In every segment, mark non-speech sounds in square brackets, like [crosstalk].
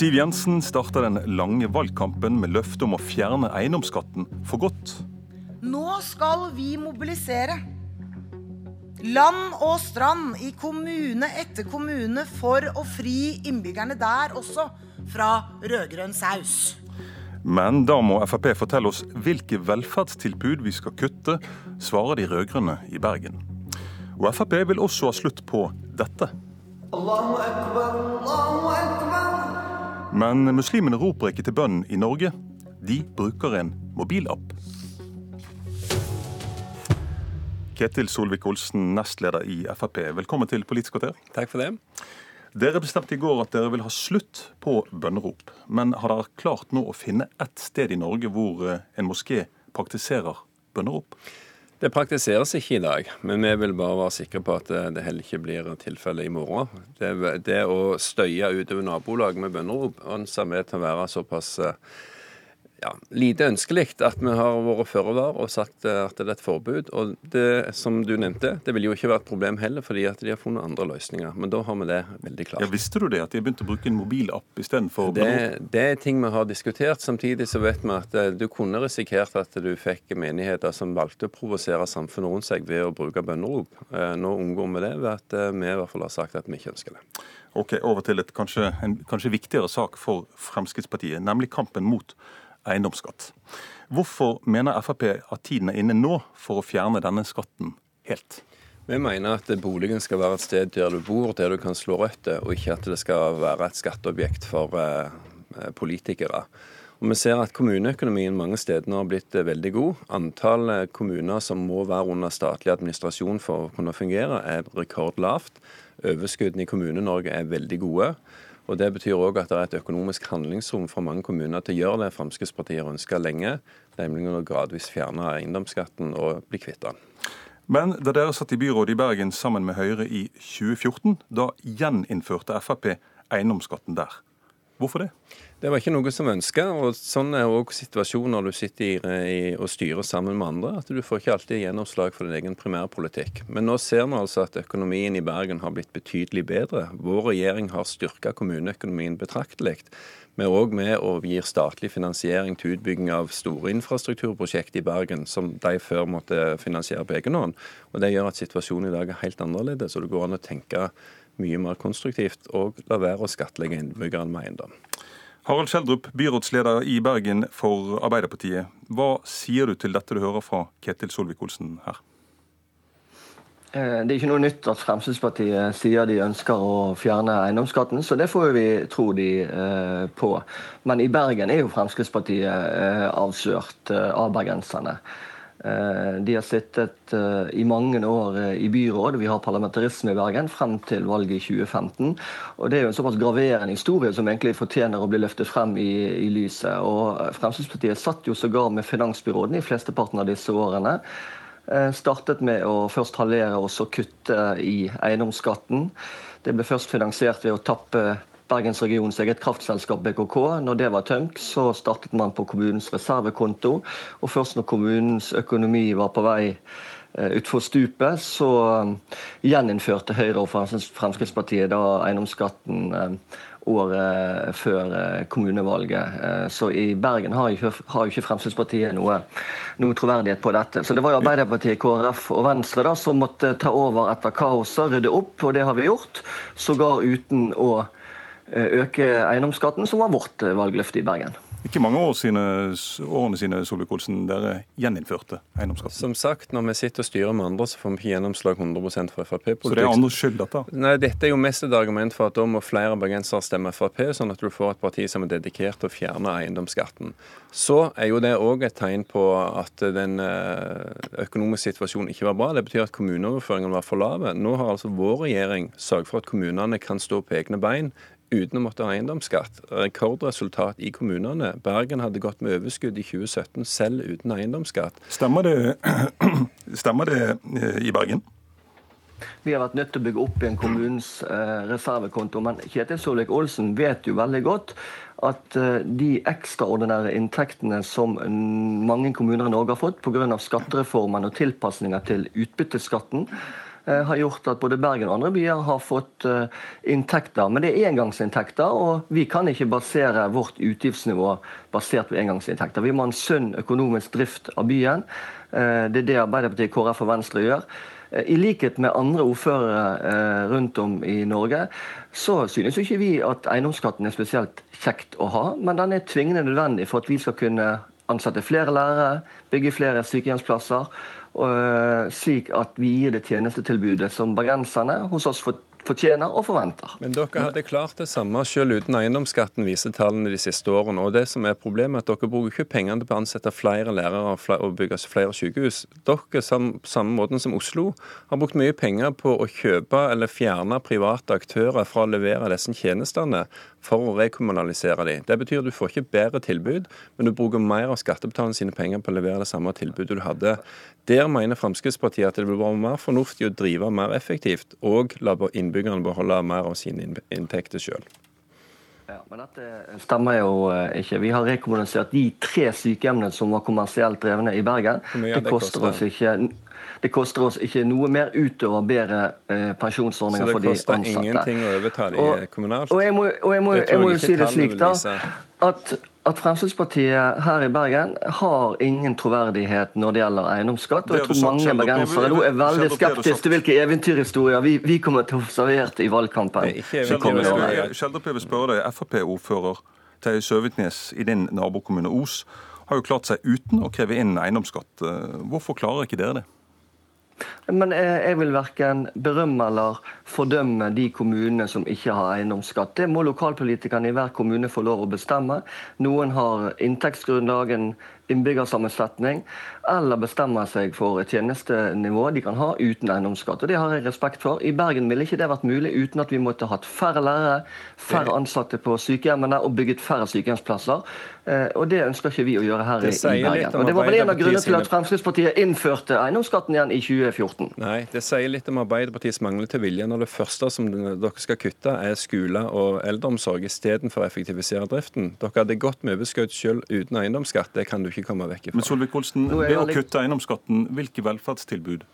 Siv Jensen starta den lange valgkampen med løfte om å fjerne eiendomsskatten for godt. Nå skal vi mobilisere. Land og strand i kommune etter kommune for å fri innbyggerne der også fra rød-grønn saus. Men da må Frp fortelle oss hvilke velferdstilbud vi skal kutte, svarer de rød-grønne i Bergen. Og Frp vil også ha slutt på dette. Men muslimene roper ikke til bønn i Norge. De bruker en mobilapp. Ketil Solvik-Olsen, nestleder i Frp, velkommen til Politisk kvarter. Takk for det. Dere bestemte i går at dere vil ha slutt på bønnerop. Men har dere klart nå å finne ett sted i Norge hvor eh, en moské praktiserer bønnerop? Det praktiseres ikke i dag, men vi vil bare være sikre på at det heller ikke blir tilfellet i morgen. Det, det å støye utover nabolaget med bønnerop anser vi til å være såpass eh, ja, lite ønskelig at vi har vært føre var og sagt eh, at det er et forbud. Og det som du nevnte, det vil jo ikke være et problem heller, fordi at de har funnet andre løsninger. Men da har vi det veldig klart. Ja, Visste du det, at de har begynt å bruke en mobilapp istedenfor det, det er ting vi har diskutert. Samtidig så vet vi at eh, du kunne risikert at du fikk menigheter som valgte å provosere samfunnet rundt seg ved å bruke bønnerop. Eh, nå unngår vi det ved at vi i hvert fall har sagt at vi ikke ønsker det. Ok, Over til et kanskje, en kanskje viktigere sak for Fremskrittspartiet, nemlig kampen mot eiendomsskatt. Hvorfor mener Frp at tiden er inne nå for å fjerne denne skatten helt? Vi mener at boligen skal være et sted der du bor, der du kan slå røtter, og ikke at det skal være et skatteobjekt for eh, politikere. Og Vi ser at kommuneøkonomien mange steder har blitt eh, veldig god. Antall kommuner som må være under statlig administrasjon for å kunne fungere, er rekordlavt. Overskuddene i Kommune-Norge er veldig gode. Og Det betyr òg at det er et økonomisk handlingsrom for mange kommuner til å gjøre det Fremskrittspartiet har ønska lenge, nemlig å gradvis fjerne eiendomsskatten og bli kvitt den. Men da dere satt i byrådet i Bergen sammen med Høyre i 2014, da gjeninnførte Frp eiendomsskatten der. Hvorfor det? Det var ikke noe som ønska, og sånn er òg situasjonen når du sitter i, i, og styrer sammen med andre. At du får ikke alltid gjennomslag for din egen primærpolitikk. Men nå ser vi altså at økonomien i Bergen har blitt betydelig bedre. Vår regjering har styrka kommuneøkonomien betraktelig. Vi er òg med og gir statlig finansiering til utbygging av store infrastrukturprosjekt i Bergen, som de før måtte finansiere på egen hånd. Og Det gjør at situasjonen i dag er helt annerledes, og det går an å tenke mye mer konstruktivt og la være å skattlegge innbyggerne med eiendom. Harald Skjeldrup, byrådsleder i Bergen for Arbeiderpartiet. Hva sier du til dette du hører fra Ketil Solvik-Olsen her? Eh, det er ikke noe nytt at Fremskrittspartiet sier de ønsker å fjerne eiendomsskatten, så det får vi tro de eh, på. Men i Bergen er jo Fremskrittspartiet eh, avslørt av bergenserne. Eh, de har sittet eh, i mange år eh, i byråd, vi har parlamentarisme i Bergen, frem til valget i 2015. Og Det er jo en såpass graverende historie som egentlig fortjener å bli løftet frem i, i lyset. Og Fremskrittspartiet satt jo sågar med finansbyråden i flesteparten av disse årene. Startet med å først halvere og så kutte i eiendomsskatten. Det ble først finansiert ved å tappe Bergensregionens eget kraftselskap BKK. Når det var tømt, så startet man på kommunens reservekonto. Og først når kommunens økonomi var på vei eh, utfor stupet, så eh, gjeninnførte Høyre og Fremskrittspartiet da eiendomsskatten eh, året før kommunevalget. Så i Bergen har jo ikke, Fremskrittspartiet noe, noe, troverdighet på dette. Så det var jo Arbeiderpartiet, KrF og Venstre da, som måtte ta over etter kaoset, rydde opp, og det har vi gjort. Sågar uten å øke eiendomsskatten, som var vårt eh, valgløfte i Bergen. Ikke mange år sine, årene sine Solvik-Olsen, dere gjeninnførte eiendomsskatten. Som sagt, når vi sitter og styrer med andre, så får vi ikke gjennomslag 100 for Frp-politikk. Så det er andres skyld, dette? Nei, dette er jo mest et argument for at da må flere bergensere stemme Frp, sånn at du får et parti som er dedikert til å fjerne eiendomsskatten. Så er jo det òg et tegn på at den eh, økonomiske situasjonen ikke var bra. Det betyr at kommuneoverføringene var for lave. Nå har altså vår regjering sørget for at kommunene kan stå på egne bein uten å måtte ha eiendomsskatt. Rekordresultat i kommunene. Bergen hadde gått med overskudd i 2017 selv uten eiendomsskatt. Stemmer det, [clears throat] stemmer det eh, i Bergen? Vi har vært nødt til å bygge opp igjen kommunens eh, reservekonto. Men Kjetil Solvik-Olsen vet jo veldig godt at eh, de ekstraordinære inntektene som mange kommuner i Norge har fått pga. skattereformen og tilpasninger til utbytteskatten, har gjort at både Bergen og andre byer har fått inntekter. Men det er engangsinntekter, og vi kan ikke basere vårt utgiftsnivå basert på engangsinntekter. Vi må ha en sunn økonomisk drift av byen. Det er det Arbeiderpartiet, KrF og Venstre gjør. I likhet med andre ordførere rundt om i Norge, så synes jo ikke vi at eiendomsskatten er spesielt kjekt å ha, men den er tvingende nødvendig for at vi skal kunne ansette flere lærere, bygge flere sykehjemsplasser, slik at vi gir det tjenestetilbudet som bergenserne hos oss fortjener og forventer. Men dere hadde klart det samme selv uten eiendomsskatten, viser tallene de siste årene. Og det som er problemet er at dere bruker ikke pengene på å ansette flere lærere og bygge flere sykehus. Dere, samme måten som Oslo, har brukt mye penger på å kjøpe eller fjerne private aktører fra å levere disse tjenestene for å rekommunalisere dem. Det betyr at du får ikke bedre tilbud, men du bruker mer av skattebetalerne sine penger på å levere det samme tilbudet du hadde. Der mener Fremskrittspartiet at det vil være mer fornuftig å drive mer effektivt og la innbyggerne beholde mer av sine inntekter sjøl. Ja, men dette stemmer jo eh, ikke. Vi har rekommunisert de tre sykehjemmene som var kommersielt drevne i Bergen. Det, koster oss ikke det koster oss ikke noe mer utover bedre eh, pensjonsordninger for de ansatte. Så det koster ingenting å overta de kommunalt? Og jeg må, og jeg må, jeg må jo si det slik, da, at, at, Fremskrittspartiet her i Bergen har ingen troverdighet når det gjelder eiendomsskatt. Og jeg tror mange bergensere nå er veldig skeptiske til hvilke eventyrhistorier vi, vi, kommer til å få servert i valgkampen. Skjeldrup, jeg vil spørre deg, Frp-ordfører Terje Søvitnes i din nabokommune Os har jo klart seg uten å kreve inn eiendomsskatt. Hvorfor klarer ikke dere det? Men jeg vil verken berømme eller fordømme de kommunene som ikke har eiendomsskatt. Det må lokalpolitikerne i hver kommune få lov å bestemme. Noen har inntektsgrunnlag, en innbyggersammensetning, eller bestemmer seg for tjenestenivå de kan ha uten eiendomsskatt. Og Det har jeg respekt for. I Bergen ville ikke det vært mulig uten at vi måtte hatt færre lærere, færre ansatte på sykehjemmene og bygget færre sykehjemsplasser. Eh, og Det ønsker ikke vi å gjøre her i Bergen. Og Det var vel en av grunnene til at Fremskrittspartiet innførte eiendomsskatten igjen i 2014. Nei, det sier litt om Arbeiderpartiets manglende vilje når det første som dere skal kutte, er skole og eldreomsorg istedenfor å effektivisere driften. Dere hadde gått med overskudd selv uten eiendomsskatt. Det kan du ikke komme vekk fra. Men Solvik-Olsen, ved å kutte eiendomsskatten, hvilke velferdstilbud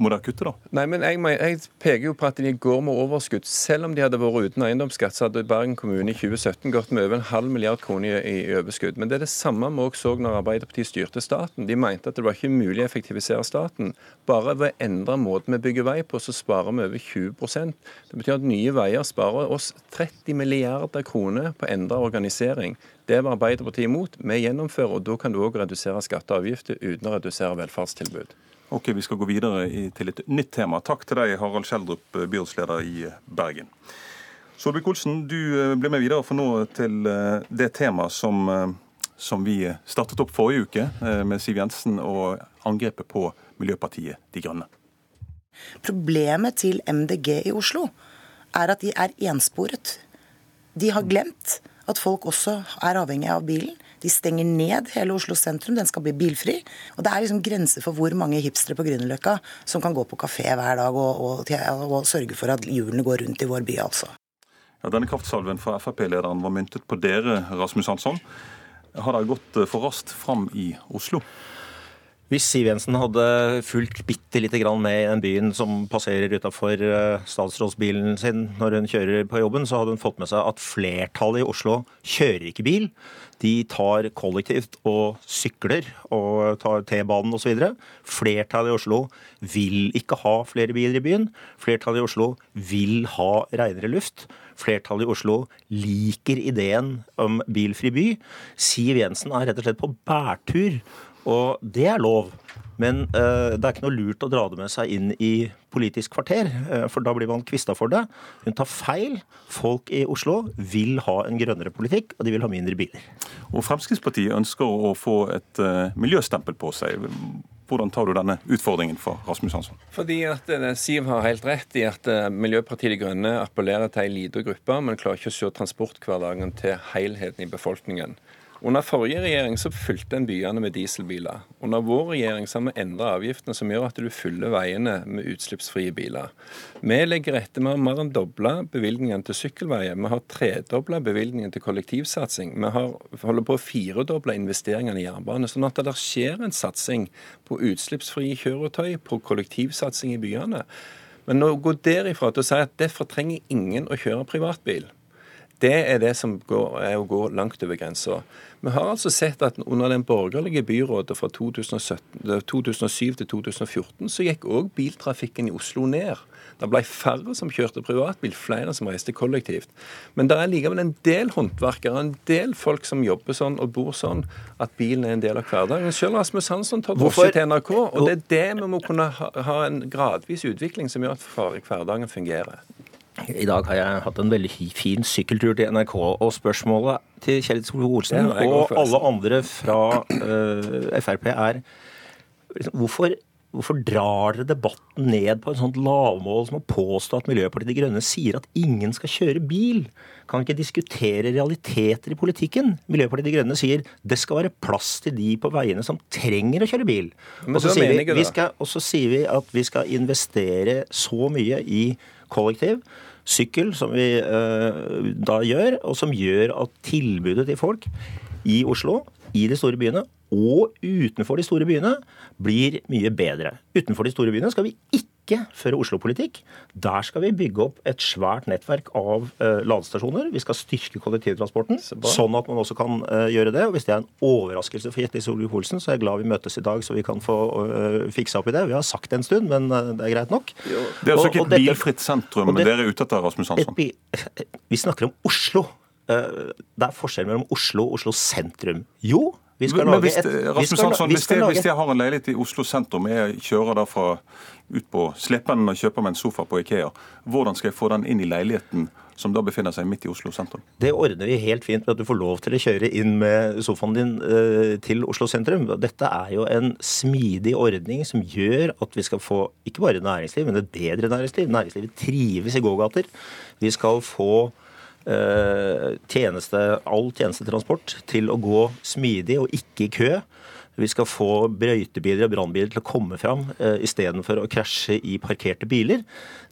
må dere kutte, da? Nei, men jeg, jeg, peker jo på at de går med overskudd. Selv om de hadde vært uten eiendomsskatt, så hadde Bergen kommune i 2017 gått med over en halv milliard kroner i, i overskudd. Men det er det samme vi også så når Arbeiderpartiet styrte staten. De mente at det var ikke mulig å effektivisere staten. Bare ved å endre måten vi bygger vei på, så sparer vi over 20% Det betyr at Nye Veier sparer oss 30 milliarder kroner på endra organisering. Det var Arbeiderpartiet imot. Vi gjennomfører, og da kan du òg redusere skatter og avgifter uten å redusere velferdstilbud. Ok, Vi skal gå videre til et nytt tema. Takk til deg, Harald Skjeldrup, byrådsleder i Bergen. Solvik-Olsen, du eh, blir med videre for nå til eh, det temaet som, eh, som vi startet opp forrige uke med Siv Jensen og angrepet på Miljøpartiet De Grønne. Problemet til MDG i Oslo er at de er ensporet. De har glemt at folk også er avhengig av bilen. De stenger ned hele Oslo sentrum, den skal bli bilfri. Og det er liksom grenser for hvor mange hipstere på Grünerløkka som kan gå på kafé hver dag og, og, og sørge for at hjulene går rundt i vår by, altså. Ja, denne kraftsalven fra Frp-lederen var myntet på dere, Rasmus Hansson. Har dere gått for raskt fram i Oslo? Hvis Siv Jensen hadde fulgt bitte lite grann med i den byen som passerer utafor eh, statsrådsbilen sin når hun kjører på jobben, så hadde hun fått med seg at flertallet i Oslo kjører ikke bil. De tar kollektivt og sykler og tar T-banen osv. Flertallet i Oslo vil ikke ha flere biler i byen. Flertallet i Oslo vil ha renere luft. Flertallet i Oslo liker ideen om bilfri by. Siv Jensen er rett og slett på bærtur og det er lov. Men uh, det er ikke noe lurt å dra det med seg inn i Politisk kvarter, uh, for da blir man kvista for det. Hun tar feil. Folk i Oslo vil ha en grønnere politikk, og de vil ha mindre biler. Og Fremskrittspartiet ønsker å få et uh, miljøstempel på seg. Hvordan tar du denne utfordringen for Rasmus Hansson? Fordi at Siv har helt rett i at Miljøpartiet De Grønne appellerer til en liten gruppe, men klarer ikke å se transporthverdagen til helheten i befolkningen. Under forrige regjering så fylte en byene med dieselbiler. Under vår regjering så har vi endra avgiftene som gjør at du fyller veiene med utslippsfrie biler. Vi legger etter vi har mer enn dobla bevilgningen til sykkelveier. Vi har tredobla bevilgningen til kollektivsatsing. Vi har, holder på å firedoble investeringene i jernbane. Sånn at det skjer en satsing på utslippsfrie kjøretøy, på kollektivsatsing i byene. Men å gå derifra til å si at derfor trenger ingen å kjøre privatbil, det er det som går, er å gå langt over grensa. Vi har altså sett at under den borgerlige byrådet fra 2017, 2007 til 2014 så gikk òg biltrafikken i Oslo ned. Det ble færre som kjørte privatbil, flere som reiste kollektivt. Men det er likevel en del håndverkere, en del folk som jobber sånn og bor sånn, at bilen er en del av hverdagen. Selv Rasmus Hansson tar drosje til NRK, og det er det vi må kunne ha, ha en gradvis utvikling som gjør at hverdagen fungerer. I dag har jeg hatt en veldig fin sykkeltur til NRK, og spørsmålet til Kjell Solvik-Olsen og alle andre fra uh, Frp er liksom, hvorfor, hvorfor, drar dere debatten ned på et sånt lavmål som å påstå at Miljøpartiet De Grønne sier at ingen skal kjøre bil? Kan ikke diskutere realiteter i politikken. Miljøpartiet De Grønne sier det skal være plass til de på veiene som trenger å kjøre bil. Og så, sier vi, vi skal, og så sier vi at vi skal investere så mye i kollektiv sykkel, som vi uh, da gjør, og som gjør at tilbudet til folk i Oslo, i de store byene og utenfor de store byene blir mye bedre. Utenfor de store byene skal vi ikke føre Oslo-politikk. Der skal vi bygge opp et svært nettverk av uh, ladestasjoner. Vi skal styrke kollektivtransporten, sånn at man også kan uh, gjøre det. Og Hvis det er en overraskelse for Jette Solvik-Olsen, så er jeg glad vi møtes i dag, så vi kan få uh, fiksa opp i det. Vi har sagt det en stund, men det er greit nok. Jo. Det er altså ikke et bilfritt sentrum det, dere er ute etter, Rasmus Hansson? [laughs] Vi snakker om Oslo. Det er forskjell mellom Oslo og Oslo sentrum. Jo, vi skal lage hvis, et, Rasmus Hansson, hvis, jeg, hvis jeg har en leilighet i Oslo sentrum, jeg kjører da ut på Slepen og kjøper meg en sofa på Ikea, hvordan skal jeg få den inn i leiligheten som da befinner seg midt i Oslo sentrum? Det ordner vi helt fint med at du får lov til å kjøre inn med sofaen din uh, til Oslo sentrum. Dette er jo en smidig ordning som gjør at vi skal få ikke bare næringsliv, men et bedre næringsliv. Næringslivet trives i gågater. Vi skal få Eh, tjeneste, all tjenestetransport til å gå smidig og ikke i kø. Vi skal få brøytebiler og brannbiler til å komme fram uh, istedenfor å krasje i parkerte biler.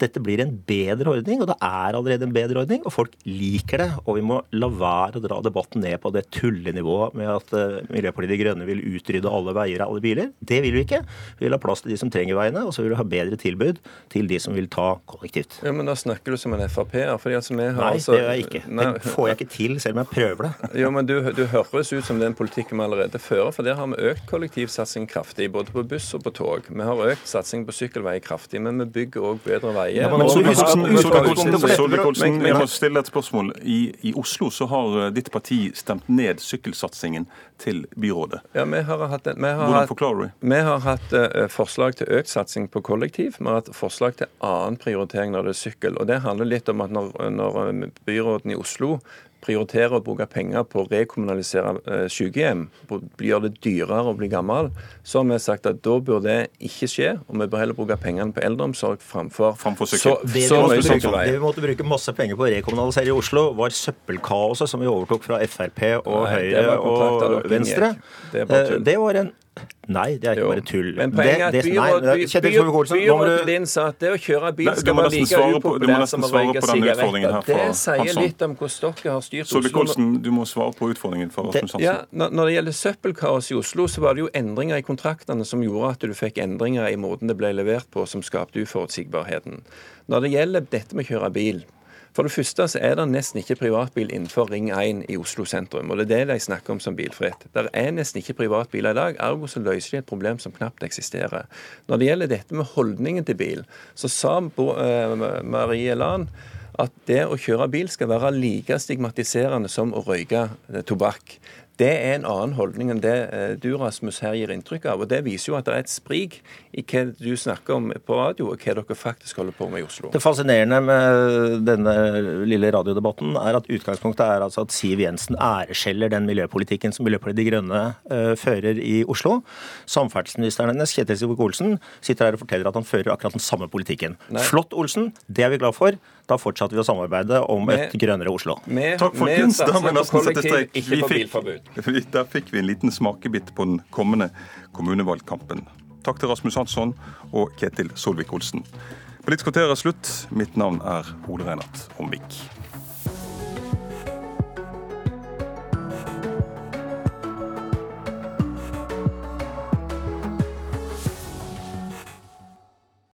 Dette blir en bedre ordning, og det er allerede en bedre ordning. Og folk liker det. Og vi må la være å dra debatten ned på det tullenivået med at uh, Miljøpartiet De Grønne vil utrydde alle veier og alle biler. Det vil vi ikke. Vi vil ha plass til de som trenger veiene, og så vil vi ha bedre tilbud til de som vil ta kollektivt. Ja, Men da snakker du som en Frp-er. Altså, Nei, altså, det gjør jeg ikke. Nei. Det får jeg ikke til, selv om jeg prøver det. Jo, men du, du høres ut som den politikken vi allerede fører, for der har vi økt økt kollektivsatsing kraftig, både på buss og på tog. Vi har økt satsing på sykkelvei kraftig, men vi bygger òg bedre veier. Solvik-Olsen, jeg må stille et spørsmål. I, I, Oslo så har eh, ditt parti stemt ned sykkelsatsingen til byrådet. Ja, vi har hatt, vi har Hvordan forklarer du det? Vi har hatt uh, forslag til økt satsing på kollektiv. Vi har hatt forslag til annen prioritering når det er sykkel. Og Det handler litt om at når, når eh, byråden i Oslo prioriterer å bruke penger på å rekommunalisere eh, sykehjem, gjøre det dyrere å bli gammel, så har vi sagt at da bør det ikke skje, og vi bør heller bruke pengene på eldreomsorg framfor, framfor så, det, så vi måtte, det vi måtte bruke masse penger på å rekommunalisere i Oslo, var søppelkaoset som vi overtok fra Frp og Nei, Høyre og Venstre. Det, det var en Nei, det er ikke jo. bare tull. Men poenget er at byrådet din sa at det å kjøre bil skal være like upopulært som å røyke sigaretter. Det sier litt om hvordan dere har styrt Oslo. Du må svare på utfordringen for Rasmus. Ja, når det gjelder søppelkaos i Oslo, så var det jo endringer i kontraktene som gjorde at du fikk endringer i måten det ble levert på, som skapte uforutsigbarheten. Når det gjelder dette med å kjøre bil, for det første så er det nesten ikke privatbil innenfor Ring 1 i Oslo sentrum. og Det er det de snakker om som bilfritt. Det er nesten ikke privatbiler i dag, ergo så løser de et problem som knapt eksisterer. Når det gjelder dette med holdningen til bil, så sa uh, Marie Lan at det å kjøre bil skal være like stigmatiserende som å røyke eh, tobakk. Det er en annen holdning enn det eh, du, Rasmus, her gir inntrykk av. og Det viser jo at det er et sprik i hva du snakker om på radio, og hva dere faktisk holder på med i Oslo. Det fascinerende med denne lille radiodebatten er at utgangspunktet er altså at Siv Jensen æreskjeller den miljøpolitikken som Miljøpartiet De Grønne uh, fører i Oslo. Samferdselsministeren hennes, Kjetil Solvik-Olsen, sitter her og forteller at han fører akkurat den samme politikken. Nei. Flott, Olsen. Det er vi glad for. Da fortsatte vi å samarbeide om et grønnere Oslo. Med, Takk, folkens. Vi nesten sette strek. ikke på bilforbud. [laughs] Der fikk vi en liten smakebit på den kommende kommunevalgkampen. Takk til Rasmus Hansson og Ketil Solvik-Olsen. Politisk kvarter er slutt. Mitt navn er Ole Reinert Omvik.